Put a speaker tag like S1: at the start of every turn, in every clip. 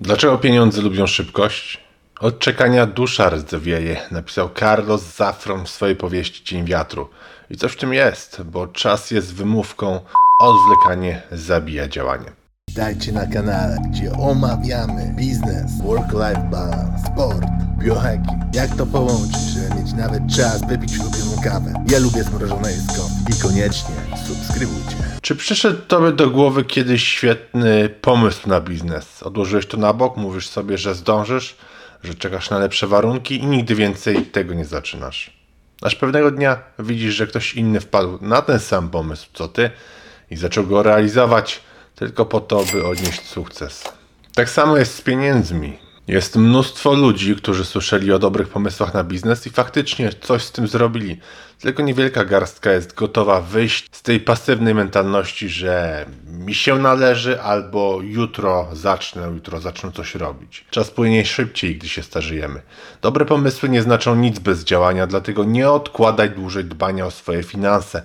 S1: Dlaczego pieniądze lubią szybkość? Od czekania dusza rdzewieje, napisał Carlos Zafron w swojej powieści Dzień Wiatru. I coś w tym jest, bo czas jest wymówką, odwlekanie zabija działanie.
S2: Witajcie na kanale, gdzie omawiamy biznes, work-life balance, sport, biohacking. Jak to połączyć, nawet czas wypić ulubioną kawę. Ja lubię zmrożone jedzko i koniecznie subskrybujcie.
S1: Czy przyszedł tobie do głowy kiedyś świetny pomysł na biznes? Odłożyłeś to na bok, mówisz sobie, że zdążysz, że czekasz na lepsze warunki i nigdy więcej tego nie zaczynasz. Aż pewnego dnia widzisz, że ktoś inny wpadł na ten sam pomysł co ty i zaczął go realizować tylko po to, by odnieść sukces. Tak samo jest z pieniędzmi. Jest mnóstwo ludzi, którzy słyszeli o dobrych pomysłach na biznes i faktycznie coś z tym zrobili. Tylko niewielka garstka jest gotowa wyjść z tej pasywnej mentalności, że mi się należy albo jutro zacznę, jutro zacznę coś robić. Czas płynie szybciej, gdy się starzejemy. Dobre pomysły nie znaczą nic bez działania, dlatego nie odkładaj dłużej dbania o swoje finanse.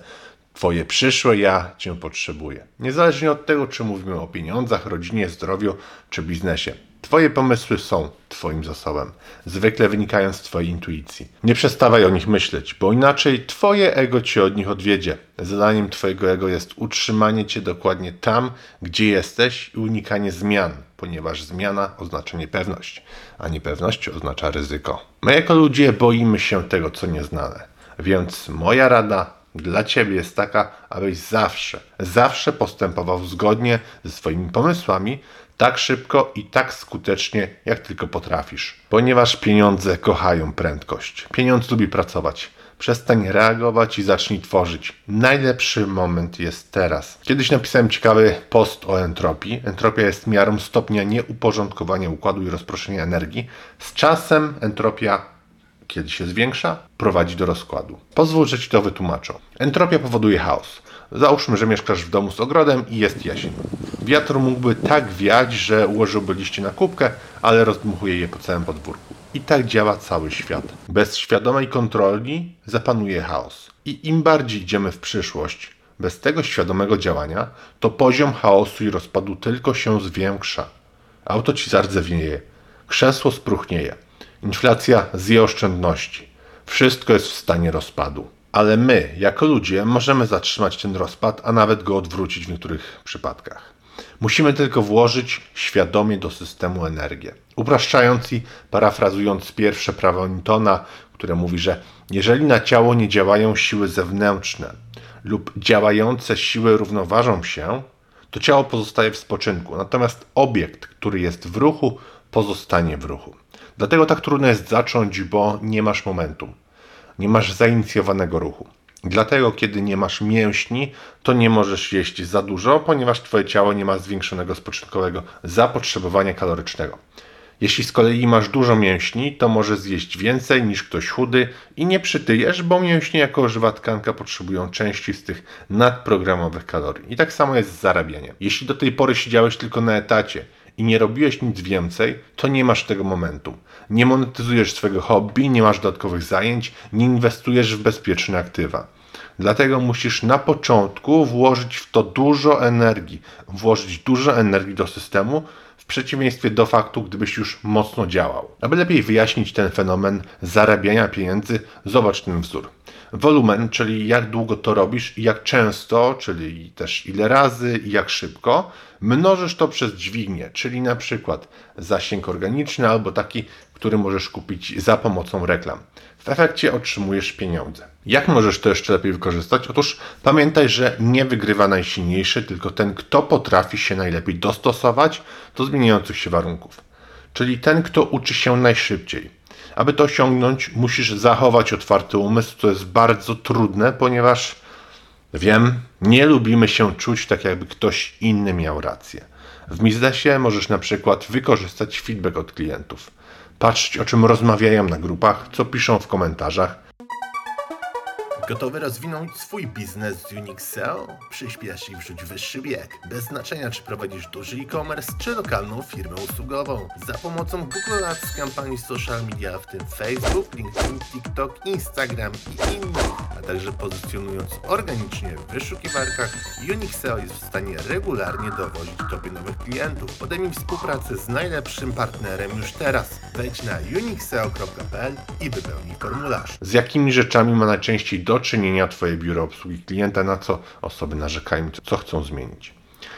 S1: Twoje przyszłe ja Cię potrzebuję. Niezależnie od tego, czy mówimy o pieniądzach, rodzinie, zdrowiu czy biznesie. Twoje pomysły są Twoim zasobem, zwykle wynikają z Twojej intuicji. Nie przestawaj o nich myśleć, bo inaczej Twoje ego Cię od nich odwiedzie. Zadaniem Twojego ego jest utrzymanie Cię dokładnie tam, gdzie jesteś i unikanie zmian, ponieważ zmiana oznacza niepewność, a niepewność oznacza ryzyko. My jako ludzie boimy się tego, co nieznane. Więc moja rada dla Ciebie jest taka, abyś zawsze, zawsze postępował zgodnie ze swoimi pomysłami, tak szybko i tak skutecznie, jak tylko potrafisz. Ponieważ pieniądze kochają prędkość. Pieniądz lubi pracować. Przestań reagować i zacznij tworzyć. Najlepszy moment jest teraz. Kiedyś napisałem ciekawy post o entropii. Entropia jest miarą stopnia nieuporządkowania układu i rozproszenia energii. Z czasem entropia kiedy się zwiększa, prowadzi do rozkładu. Pozwól, że Ci to wytłumaczę. Entropia powoduje chaos. Załóżmy, że mieszkasz w domu z ogrodem i jest jesień. Wiatr mógłby tak wiać, że ułożyłby liście na kubkę, ale rozdmuchuje je po całym podwórku. I tak działa cały świat. Bez świadomej kontroli zapanuje chaos. I im bardziej idziemy w przyszłość, bez tego świadomego działania, to poziom chaosu i rozpadu tylko się zwiększa. Auto ci zardzewieje, krzesło spruchnieje, inflacja zje oszczędności. Wszystko jest w stanie rozpadu. Ale my, jako ludzie, możemy zatrzymać ten rozpad, a nawet go odwrócić w niektórych przypadkach. Musimy tylko włożyć świadomie do systemu energię. Upraszczając i parafrazując pierwsze prawo Newtona, które mówi, że jeżeli na ciało nie działają siły zewnętrzne lub działające siły równoważą się, to ciało pozostaje w spoczynku, natomiast obiekt, który jest w ruchu, pozostanie w ruchu. Dlatego tak trudno jest zacząć, bo nie masz momentu, nie masz zainicjowanego ruchu. Dlatego, kiedy nie masz mięśni, to nie możesz jeść za dużo, ponieważ Twoje ciało nie ma zwiększonego spoczynkowego zapotrzebowania kalorycznego. Jeśli z kolei masz dużo mięśni, to możesz zjeść więcej niż ktoś chudy i nie przytyjesz, bo mięśnie jako żywa tkanka potrzebują części z tych nadprogramowych kalorii. I tak samo jest z zarabianiem. Jeśli do tej pory siedziałeś tylko na etacie i nie robiłeś nic więcej, to nie masz tego momentu. Nie monetyzujesz swojego hobby, nie masz dodatkowych zajęć, nie inwestujesz w bezpieczne aktywa. Dlatego musisz na początku włożyć w to dużo energii, włożyć dużo energii do systemu, w przeciwieństwie do faktu, gdybyś już mocno działał. Aby lepiej wyjaśnić ten fenomen zarabiania pieniędzy, zobacz ten wzór. Wolumen, czyli jak długo to robisz i jak często, czyli też ile razy i jak szybko, mnożysz to przez dźwignię, czyli na przykład zasięg organiczny albo taki, który możesz kupić za pomocą reklam. W efekcie otrzymujesz pieniądze. Jak możesz to jeszcze lepiej wykorzystać? Otóż pamiętaj, że nie wygrywa najsilniejszy, tylko ten, kto potrafi się najlepiej dostosować do zmieniających się warunków. Czyli ten, kto uczy się najszybciej. Aby to osiągnąć, musisz zachować otwarty umysł, co jest bardzo trudne, ponieważ wiem, nie lubimy się czuć tak, jakby ktoś inny miał rację. W biznesie możesz na przykład wykorzystać feedback od klientów, patrzeć o czym rozmawiają na grupach, co piszą w komentarzach.
S2: Gotowy rozwinąć swój biznes z Unix? Przyspiesz i wrzuć wyższy bieg. Bez znaczenia, czy prowadzisz duży e-commerce, czy lokalną firmę usługową. Za pomocą Google Ads, kampanii social media, w tym Facebook, LinkedIn, TikTok, Instagram i innych, a także pozycjonując organicznie w wyszukiwarkach, Unix SEO jest w stanie regularnie dowozić tobie nowych klientów. Podejmij współpracę z najlepszym partnerem już teraz. Wejdź na unixseo.pl i wypełnij formularz.
S1: Z jakimi rzeczami ma najczęściej do czynienia Twoje biuro obsługi klienta, na co osoby narzekają, co chcą zmienić.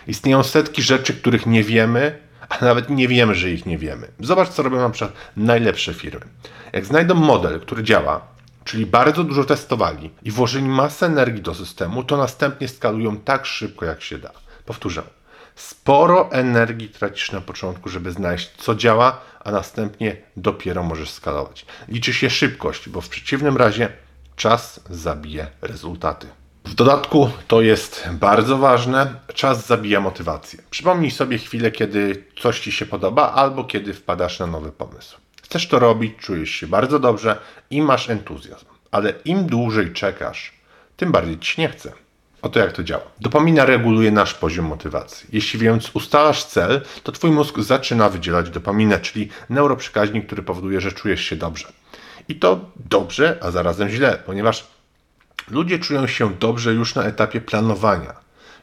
S1: Istnieją setki rzeczy, których nie wiemy, a nawet nie wiemy, że ich nie wiemy. Zobacz, co robią na przykład najlepsze firmy. Jak znajdą model, który działa, czyli bardzo dużo testowali i włożyli masę energii do systemu, to następnie skalują tak szybko, jak się da. Powtórzę. Sporo energii tracisz na początku, żeby znaleźć, co działa, a następnie dopiero możesz skalować. Liczy się szybkość, bo w przeciwnym razie czas zabije rezultaty. W dodatku to jest bardzo ważne, czas zabija motywację. Przypomnij sobie chwilę, kiedy coś Ci się podoba albo kiedy wpadasz na nowy pomysł. Chcesz to robić, czujesz się bardzo dobrze i masz entuzjazm, ale im dłużej czekasz, tym bardziej Ci nie chce. Oto jak to działa. Dopamina reguluje nasz poziom motywacji. Jeśli więc ustalasz cel, to Twój mózg zaczyna wydzielać dopaminę, czyli neuroprzekaźnik, który powoduje, że czujesz się dobrze. I to dobrze, a zarazem źle, ponieważ ludzie czują się dobrze już na etapie planowania.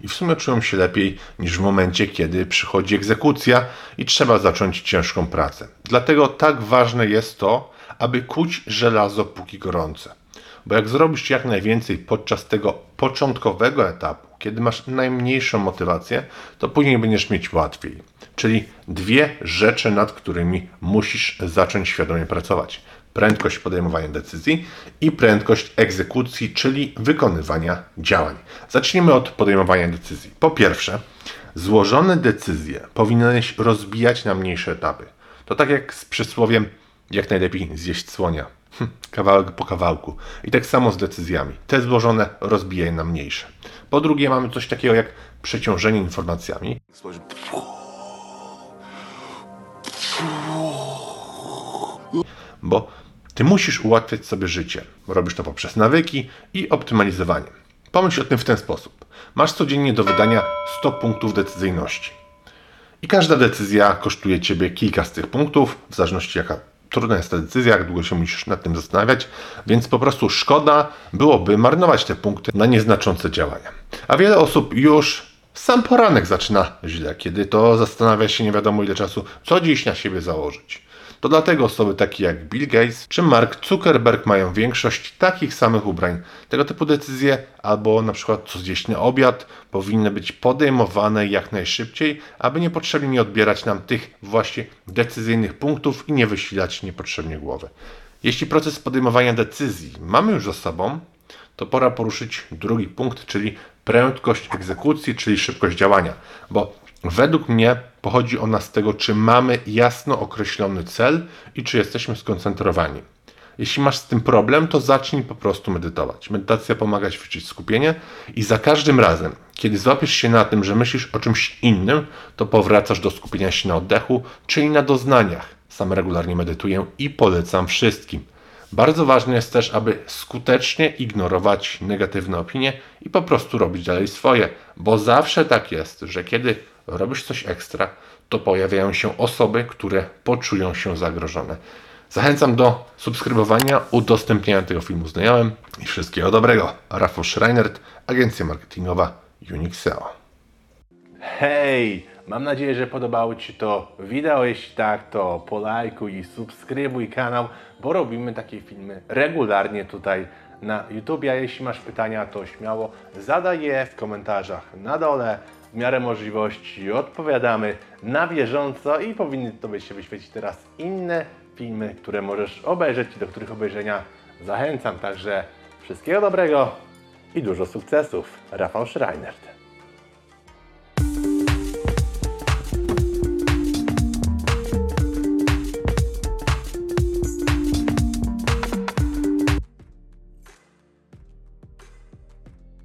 S1: I w sumie czują się lepiej niż w momencie, kiedy przychodzi egzekucja i trzeba zacząć ciężką pracę. Dlatego tak ważne jest to, aby kuć żelazo póki gorące. Bo jak zrobisz jak najwięcej podczas tego początkowego etapu, kiedy masz najmniejszą motywację, to później będziesz mieć łatwiej. Czyli dwie rzeczy, nad którymi musisz zacząć świadomie pracować: prędkość podejmowania decyzji i prędkość egzekucji, czyli wykonywania działań. Zacznijmy od podejmowania decyzji. Po pierwsze, złożone decyzje powinieneś rozbijać na mniejsze etapy. To tak jak z przysłowiem, jak najlepiej zjeść słonia. Hm, kawałek po kawałku. I tak samo z decyzjami. Te złożone rozbijaj na mniejsze. Po drugie, mamy coś takiego jak przeciążenie informacjami. Bo ty musisz ułatwiać sobie życie. Robisz to poprzez nawyki i optymalizowanie. Pomyśl o tym w ten sposób. Masz codziennie do wydania 100 punktów decyzyjności. I każda decyzja kosztuje Ciebie kilka z tych punktów, w zależności jaka trudna jest ta decyzja, jak długo się musisz nad tym zastanawiać, więc po prostu szkoda byłoby marnować te punkty na nieznaczące działania. A wiele osób już sam poranek zaczyna źle, kiedy to zastanawia się nie wiadomo ile czasu, co dziś na siebie założyć. To dlatego osoby takie jak Bill Gates czy Mark Zuckerberg mają większość takich samych ubrań. Tego typu decyzje, albo na przykład co zjeść na obiad, powinny być podejmowane jak najszybciej, aby niepotrzebnie nie odbierać nam tych właśnie decyzyjnych punktów i nie wysilać niepotrzebnie głowy. Jeśli proces podejmowania decyzji mamy już za sobą, to pora poruszyć drugi punkt, czyli prędkość egzekucji, czyli szybkość działania, bo według mnie pochodzi ona z tego, czy mamy jasno określony cel i czy jesteśmy skoncentrowani. Jeśli masz z tym problem, to zacznij po prostu medytować. Medytacja pomaga ćwiczyć skupienie i za każdym razem, kiedy złapiesz się na tym, że myślisz o czymś innym, to powracasz do skupienia się na oddechu, czyli na doznaniach. Sam regularnie medytuję i polecam wszystkim. Bardzo ważne jest też, aby skutecznie ignorować negatywne opinie i po prostu robić dalej swoje, bo zawsze tak jest, że kiedy robisz coś ekstra, to pojawiają się osoby, które poczują się zagrożone. Zachęcam do subskrybowania, udostępniania tego filmu znajomym i wszystkiego dobrego. Rafał Schreinert, agencja marketingowa Unix SEO.
S3: Hej! Mam nadzieję, że podobało Ci to wideo. Jeśli tak, to polajkuj i subskrybuj kanał, bo robimy takie filmy regularnie tutaj na YouTube. A jeśli masz pytania, to śmiało zadaj je w komentarzach na dole. W miarę możliwości odpowiadamy na bieżąco i powinny Tobie się wyświecić teraz inne filmy, które możesz obejrzeć i do których obejrzenia zachęcam. Także wszystkiego dobrego i dużo sukcesów. Rafał Schreinert.